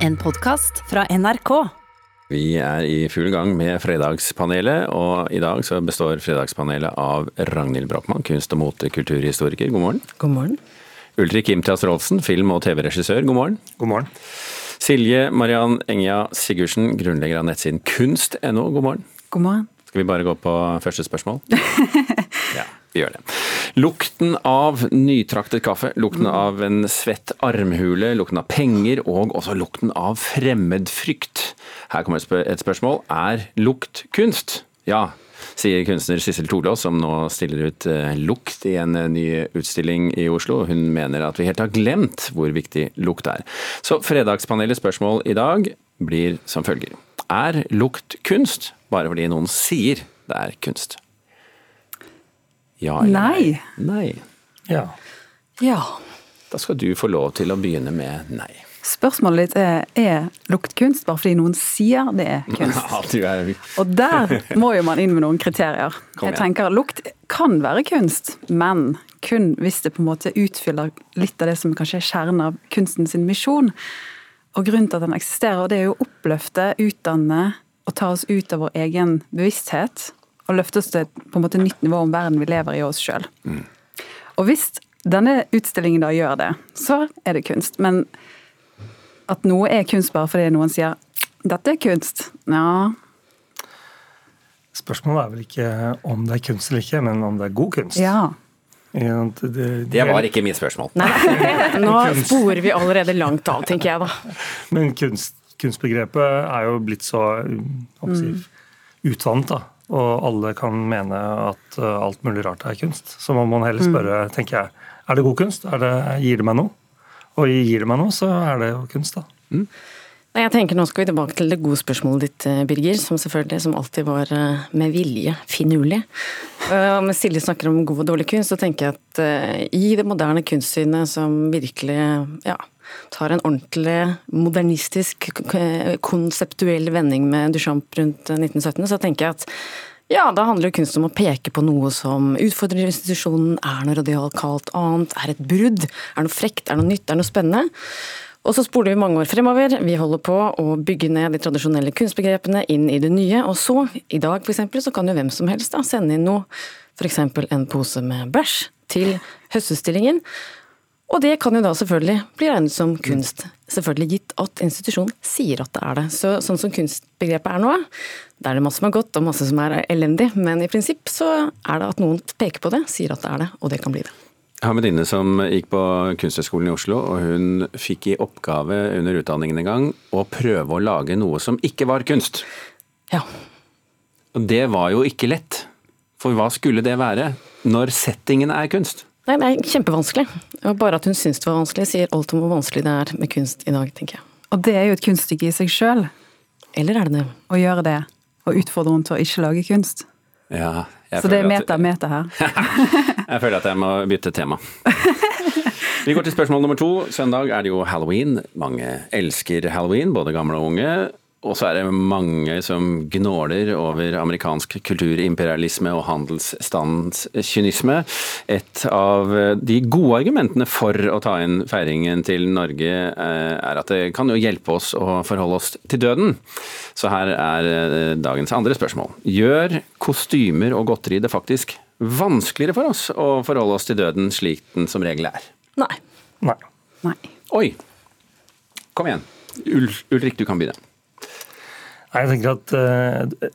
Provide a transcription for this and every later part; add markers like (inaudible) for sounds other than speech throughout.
En podkast fra NRK. Vi er i full gang med Fredagspanelet, og i dag så består Fredagspanelet av Ragnhild Brochmann, kunst- og motekulturhistoriker. God morgen. God morgen. Ulrik Imtias Rolfsen, film- og TV-regissør. God morgen. God morgen. Silje Mariann Engia Sigurdsen, grunnlegger av nettsiden kunst.no. God morgen. God morgen. Skal vi bare gå på første spørsmål? (laughs) Ja, vi gjør det. Lukten av nytraktet kaffe, lukten av en svett armhule, lukten av penger og også lukten av fremmedfrykt. Her kommer et spørsmål. Er lukt kunst? Ja, sier kunstner Sissel Tolås, som nå stiller ut eh, lukt i en eh, ny utstilling i Oslo. Hun mener at vi helt har glemt hvor viktig lukt er. Så Fredagspanelets spørsmål i dag blir som følger. Er lukt kunst bare fordi noen sier det er kunst? Ja eller Nei. Nei. Ja. Ja. Da skal du få lov til å begynne med nei. Spørsmålet ditt er er lukt kunst bare fordi noen sier det er kunst. (laughs) Ja, er Og der må jo man inn med noen kriterier. Jeg tenker Lukt kan være kunst, men kun hvis det på en måte utfyller litt av det som kanskje er kjernen av kunsten sin misjon. Og grunnen til at den eksisterer, det er jo å oppløfte, utdanne og ta oss ut av vår egen bevissthet. Og løfte oss til på en måte nytt nivå om verden vi lever i oss sjøl. Og hvis denne utstillingen da gjør det, så er det kunst. Men at noe er kunst bare fordi noen sier 'dette er kunst', ja Spørsmålet er vel ikke om det er kunst eller ikke, men om det er god kunst. Ja. Ja, Det, det, Det var ikke mitt spørsmål. Nei, (laughs) nå sporer vi allerede langt av, tenker jeg da. Men kunst, kunstbegrepet er jo blitt så um, si, utvannet, da. Og alle kan mene at uh, alt mulig rart er kunst. Så må man heller spørre, tenker jeg, er det god kunst? Er det, gir det meg noe? Og gir det meg noe, så er det jo kunst, da. Nei, jeg tenker Nå skal vi tilbake til det gode spørsmålet ditt, eh, Birger, som selvfølgelig som alltid var eh, med vilje finurlig. (laughs) Eh, Om Silje snakker om god og dårlig kunst, så tenker jeg at eh, i det moderne kunstsynet som virkelig ja, tar en ordentlig modernistisk, konseptuell vending med Duchamp rundt eh, 1917, så tenker jeg at ja, da handler jo kunst om å peke på noe som utfordrer institusjonen, er noe radikalt annet, er et brudd, er noe frekt, er noe nytt, er noe spennende. Og så spoler vi mange år fremover. Vi holder på å bygge ned de tradisjonelle kunstbegrepene inn i det nye. Og så, i dag f.eks., så kan jo hvem som helst da sende inn noe, f.eks. en pose med bæsj, til høstutstillingen. Og det kan jo da selvfølgelig bli regnet som kunst. Selvfølgelig gitt at institusjonen sier at det er det. Så sånn som kunstbegrepet er nå, da er det masse som er godt og masse som er elendig, men i prinsipp så er det at noen peker på det, sier at det er det, og det kan bli det. Jeg har en venninne som gikk på Kunsthøgskolen i Oslo, og hun fikk i oppgave under utdanningen en gang å prøve å lage noe som ikke var kunst. Ja. Og det var jo ikke lett. For hva skulle det være når settingen er kunst? Nei, det er kjempevanskelig. Og bare at hun syns det var vanskelig, sier alt om hvor vanskelig det er med kunst i dag, tenker jeg. Og det er jo et kunststykke i seg sjøl, Eller er det det? å gjøre det. Og utfordre henne til å ikke lage kunst. Ja, jeg Så det er meta, at- meta-meta her. (laughs) Jeg føler at jeg må bytte tema. (laughs) Vi går til spørsmål nummer to. Søndag er det jo halloween. Mange elsker halloween, både gamle og unge. Og så er det mange som gnåler over amerikansk kulturimperialisme og handelsstandens kynisme. Et av de gode argumentene for å ta inn feiringen til Norge eh, er at det kan jo hjelpe oss å forholde oss til døden. Så her er eh, dagens andre spørsmål. Gjør kostymer og godteri det faktisk vanskeligere for oss å forholde oss til døden slik den som regel er? Nei. Nei. Nei. Oi! Kom igjen. Ul Ulrik, du kan begynne. Jeg tenker at eh,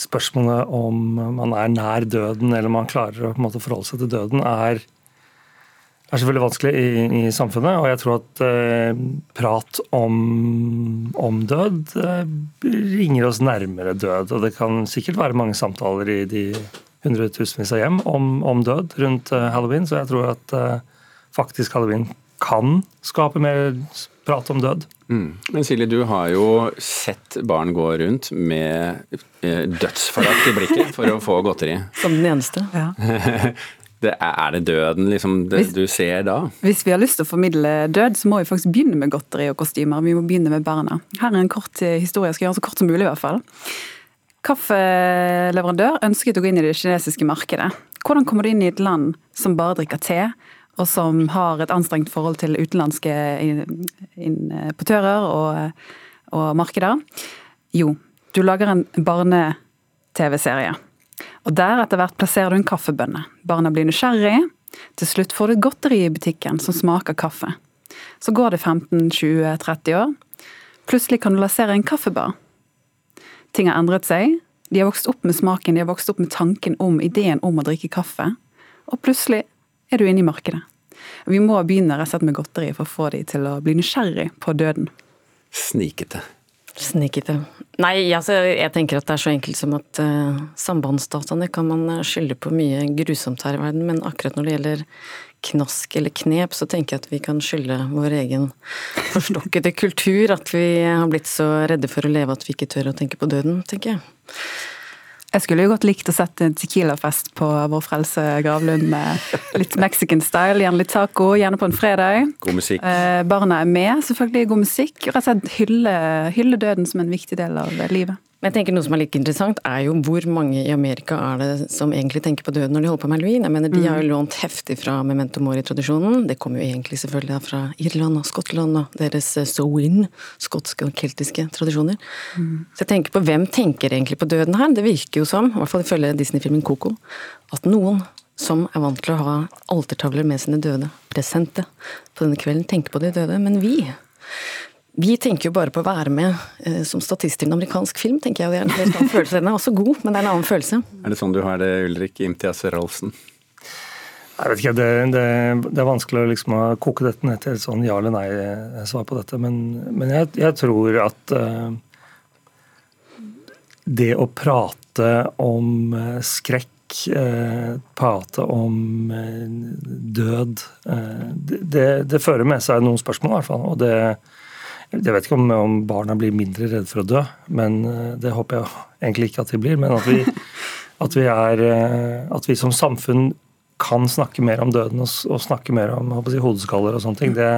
Spørsmålet om man er nær døden, eller man klarer å måte forholde seg til døden, er, er selvfølgelig vanskelig i, i samfunnet. Og jeg tror at eh, prat om, om død eh, ringer oss nærmere død. Og det kan sikkert være mange samtaler i de hundretusenvis av hjem om, om død rundt eh, halloween, så jeg tror at eh, faktisk halloween kan skape mer prat om død. Mm. Men Silje, du har jo sett barn gå rundt med eh, dødsforakt i blikket for å få godteri. Som den eneste. Ja. (laughs) Det, er det døden liksom, det, Hvis- du ser da? Hvis vi har lyst til å formidle død, så må vi faktisk begynne med godteri og kostymer. Vi må begynne med barna. Her er en kort eh, historie. Jeg skal gjøre den så kort som mulig, i hvert fall. Kaffeleverandør ønsket å gå inn i det kinesiske markedet. Hvordan kommer du inn i et land som bare drikker te, og som har et anstrengt forhold til utenlandske importører og, og markeder? Jo, du lager en barne-TV-serie. Og der etter hvert plasserer du en kaffebønne. Barna blir nysgjerrig. Til slutt får du godteri i butikken som smaker kaffe. Så går det 15-20-30 år. Plutselig kan du lansere en kaffebar. Ting har endret seg. De har vokst opp med smaken, de har vokst opp med tanken om ideen om å drikke kaffe. Og plutselig er du inne i markedet. Vi må begynne rett og slett med godteri for å få de til å bli nysgjerrig på døden. Snikete. Snikete. Nei, altså, jeg tenker at det er så enkelt som at uh, sambandsdataene kan man eh, skylde på mye grusomt her i verden, men akkurat når det gjelder knask eller knep, så tenker jeg at vi kan skylde vår egen forstokkede kultur. At vi har blitt så redde for å leve at vi ikke tør å tenke på døden, tenker jeg. Jeg skulle jo godt likt å sette en Tequila-fest på Vår Frelse gravlund med litt mexican style, gjerne litt taco, gjerne på en fredag. God musikk. Eh, barna er med, selvfølgelig god musikk. Rett og slett hylle, hylle døden som en viktig del av livet. Men jeg tenker Noe som er litt interessant, er jo hvor mange i Amerika er det som egentlig tenker på døden når de holder på med halloween. Jeg mener, De har jo lånt heftig fra Memento Mori-tradisjonen. Det kommer jo egentlig selvfølgelig fra Irland og Skottland og deres eh, Sowin, skotske og keltiske tradisjoner. Mm. Så jeg tenker på hvem tenker egentlig på døden her? Det virker jo som, i hvert fall ifølge Disney-filmen Coco, at noen som er vant til å ha altertavler med sine døde presente på denne kvelden, tenker på de døde. Men vi vi tenker jo bare på å være med eh, som statist i en amerikansk film, tenker jeg. Det er en helt annen følelse. Den er også god, men det er en annen følelse. Er det sånn du har det, Ulrik Imtias Rolfsen? Jeg vet ikke, det, det, det, er vanskelig å liksom koke dette ned til et sånn ja eller nei-svar på dette. Men, men jeg, jeg, tror at uh, det å prate om uh, skrekk, uh, prate om død, det, det, fører med seg noen spørsmål, i hvert fall. Og det, jeg vet ikke om, om, barna blir mindre redde for å dø, men eh, det håper jeg egentlig ikke at de blir. Men at vi, (laughs) at vi, er, eh, at vi som samfunn kan snakke mer om døden og, og snakke mer om si, hodeskaller og sånne ting, det,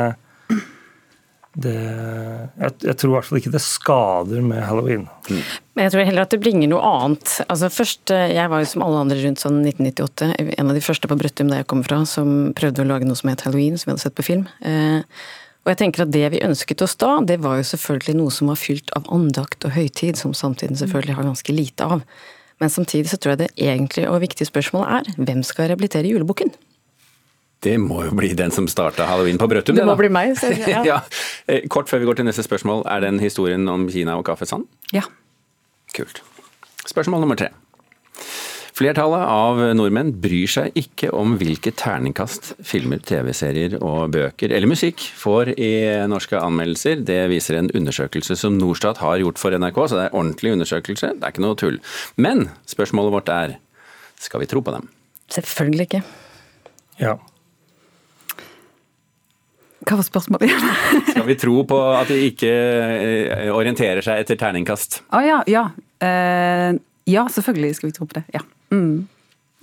det jeg, jeg, tror i hvert fall ikke det skader med halloween. Men jeg tror heller at det bringer noe annet. Altså først, eh, Jeg var jo som alle andre rundt sånn 1998 en av de første på Brøttum der jeg kommer fra, som prøvde å lage noe som het halloween, som vi hadde sett på film. Eh, og jeg tenker at Det vi ønsket oss da, det var jo selvfølgelig noe som var fylt av andakt og høytid, som samtiden selvfølgelig har ganske lite av. Men samtidig så tror jeg det egentlige og viktige spørsmålet er hvem skal rehabilitere julebukken? Det må jo bli den som starta halloween på Brøttum. Det må bli meg. Så, ja. (laughs) ja. Eh, kort før vi går til neste spørsmål, er den historien om Kina og kaffe sann? Ja. Kult. Spørsmål nummer tre. Flertallet av nordmenn bryr seg ikke om hvilket terningkast filmer, TV-serier og bøker eller musikk får i norske anmeldelser. Det viser en undersøkelse som Norstat har gjort for NRK, så det er ordentlig undersøkelse. Det er ikke noe tull. Men spørsmålet vårt er skal vi tro på dem? Selvfølgelig ikke. Ja. Hva var spørsmålet igjen? (laughs) Skal vi tro på at de ikke eh, orienterer seg etter terningkast? Å ah, ja, ja. Uh, ja, selvfølgelig skal vi tro på det. Ja. Mm.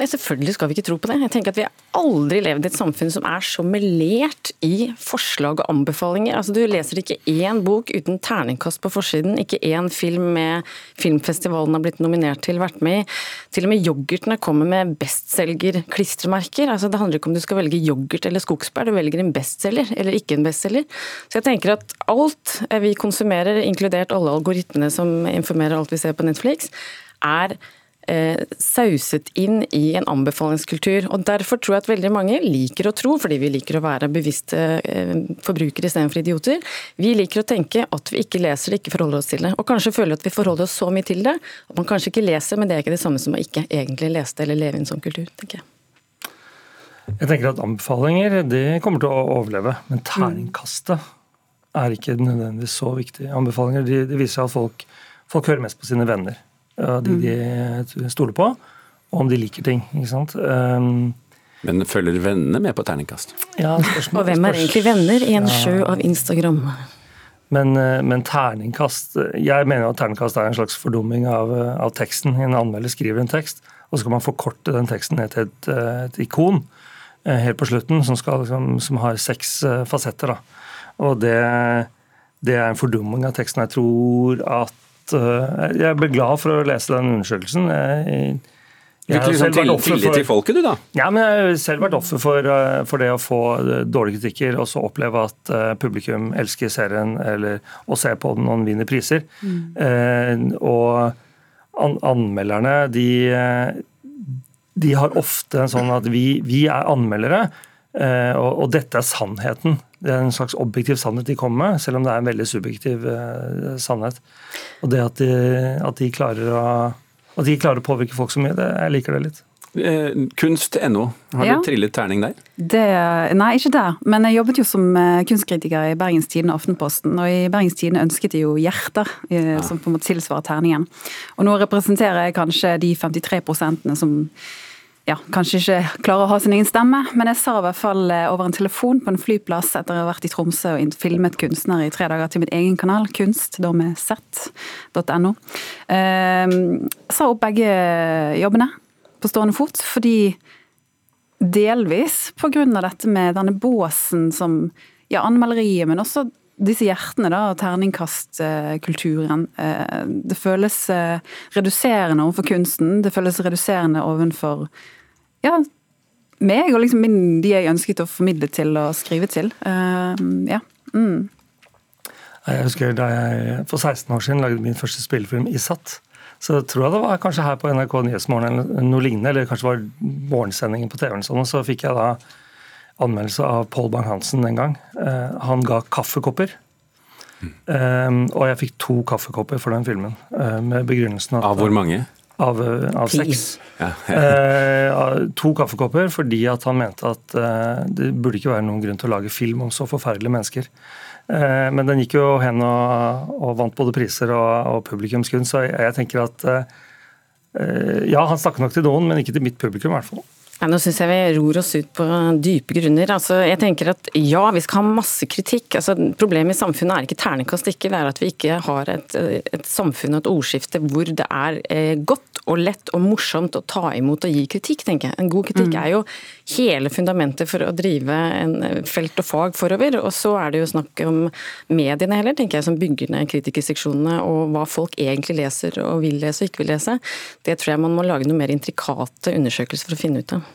Nei, Selvfølgelig skal vi ikke tro på det. Jeg tenker at Vi har aldri levd i et samfunn som er så melert i forslag og anbefalinger. Altså, Du leser ikke én bok uten terningkast på forsiden, ikke én film med filmfestivalen har blitt nominert til, vært med i. Til og med yoghurtene kommer med bestselger-klistremerker. Altså, det handler ikke om du skal velge yoghurt eller skogsbær, du velger en bestselger eller ikke en bestselger. Så jeg tenker at alt vi konsumerer, inkludert alle algoritmene som informerer alt vi ser på Netflix, er sauset inn i en anbefalingskultur. Og Derfor tror jeg at veldig mange liker å tro, fordi vi liker å være bevisste eh, forbrukere istedenfor idioter, vi liker å tenke at vi ikke leser det, ikke forholder oss til det. Og kanskje føler at vi forholder oss så mye til det at man kanskje ikke leser, men det er ikke det samme som å ikke egentlig lese det eller leve i en sånn kultur, tenker jeg. Jeg tenker at Anbefalinger det kommer til å overleve, men terningkastet er ikke nødvendigvis så viktig. Anbefalinger de, de viser at folk, folk hører mest på sine venner de de stoler på, og om de liker ting. ikke sant? Um, men følger vennene med på terningkast? Ja, (laughs) spørsmål, og hvem er egentlig venner i en ja. sjø av Instagram? Men, eh, men, terningkast Jeg mener at terningkast er en slags fordumming av, av teksten. En anmelder skriver en tekst, og så kan man forkorte den teksten ned til et, et ikon eh, helt på slutten, som, skal, som, som har seks eh, fasetter. Da. Og det, det er en fordumming av teksten. Jeg tror at Eh, jeg ble glad for å lese den undersøkelsen. Jeg, Du Jeg har liksom selv vært offer for- til folket, du da? Ja, men Jeg har selv vært offer for, eh, for det å få eh, dårlige kritikker, og så oppleve at eh, publikum elsker serien eller å se på den og den vinner priser. Mm. og an anmelderne, de, eh, de har ofte en sånn at vi, vi er anmeldere, eh, og, og dette er sannheten. Det er en slags objektiv sannhet de kommer med, selv om det er en veldig subjektiv eh, sannhet. Og det at de, at de klarer å at de klarer å påvirke folk så mye, det, jeg liker det litt. Eh, Kunst.no, har Ja. du trillet terning der? Det, nei, ikke der. Men jeg jobbet jo som eh, kunstkritiker i Bergens Tidende og Aftenposten. Og i Bergens Tidende ønsket de jo hjerter, eh, som på en måte tilsvarer terningen. Og nå representerer jeg kanskje de 53 prosentene som ja, kanskje ikke klarer å ha sin egen stemme, men jeg sa i hvert fall eh, over en telefon på en flyplass etter å ha vært i Tromsø og filmet kunstnere i tre dager til min egen kanal, kunst, da med z.no. Eh, sa opp begge jobbene på stående fot, fordi delvis av dette med denne båsen som ja, anmelderiet, men også disse hjertene, da, og terningkastkulturen. Eh, Det føles eh, reduserende overfor kunsten. Det føles reduserende overfor ja, meg og liksom min, de jeg ønsket å formidle til og skrive til. Eh, Ja. Mm. Jeg husker da jeg for 16 år siden lagde min første spillefilm i Så Så tror jeg det var kanskje her på NRK Nyhetsmorgen eller noe lignende, eller kanskje det var morgensendingen på TV-en sånn, og så fikk jeg da anmeldelse av Paul Bang-Hansen den gang. Eh, han ga kaffekopper. Eh, og jeg fikk to kaffekopper for den filmen, eh, med begrunnelsen at Av hvor mange? Av, av seks. Ja. (laughs) Eh, to kaffekopper fordi at han mente at eh, det burde ikke være noen grunn til å lage film om så forferdelige mennesker. Eh, men den gikk jo hen og, og vant både priser og, og publikumskunst, så jeg, jeg tenker at ja, han snakker nok til noen, men ikke til mitt publikum i hvert fall. Nei, nå syns jeg vi ror oss ut på dype grunner. Altså, jeg tenker at ja, vi skal ha masse kritikk. Altså, problemet i samfunnet er ikke ternekast ikke, det er at vi ikke har et, et samfunn og et ordskifte hvor det er eh, godt og lett og morsomt å ta imot og gi kritikk, tenker jeg. En god kritikk er jo hele fundamentet for å drive en felt og fag forover. Og så er det jo snakk om mediene heller, tenker jeg, som bygger ned kritikerseksjonene og hva folk egentlig leser og vil lese og ikke vil lese. Det tror jeg man må lage noe mer intrikate undersøkelser for å finne ut av.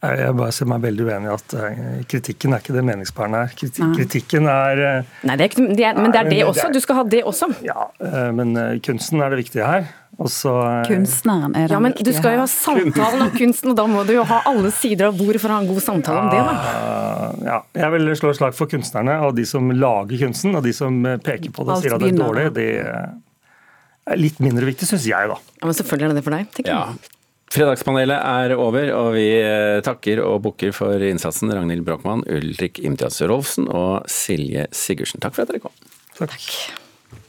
Jeg jeg bare ser meg veldig uenig i at eh, kritikken er ikke det meningsbærende er. Kritikken er eh, Nei, det er ikke, det er, men det er det også. Du skal ha det også. Ja, eh, men kunsten er det viktige her. Også, Kunstneren er den Ja, men Du skal jo ha samtalen om kunsten, og da må du jo ha alle sider av bordet for å ha en god samtale om det. da. Ja, jeg vil slå et slag for kunstnerne og de som lager kunsten, og de som peker på det og sier at det er dårlig. Det er litt mindre viktig, syns jeg, da. Ja, men Selvfølgelig er det det for deg. tenker Ja. Fredagspanelet er over, og vi eh, takker og bukker for innsatsen Ragnhild Brochmann, Ulrik Imtias Rolfsen og Silje Sigurdsen. Takk for at dere kom. Takk.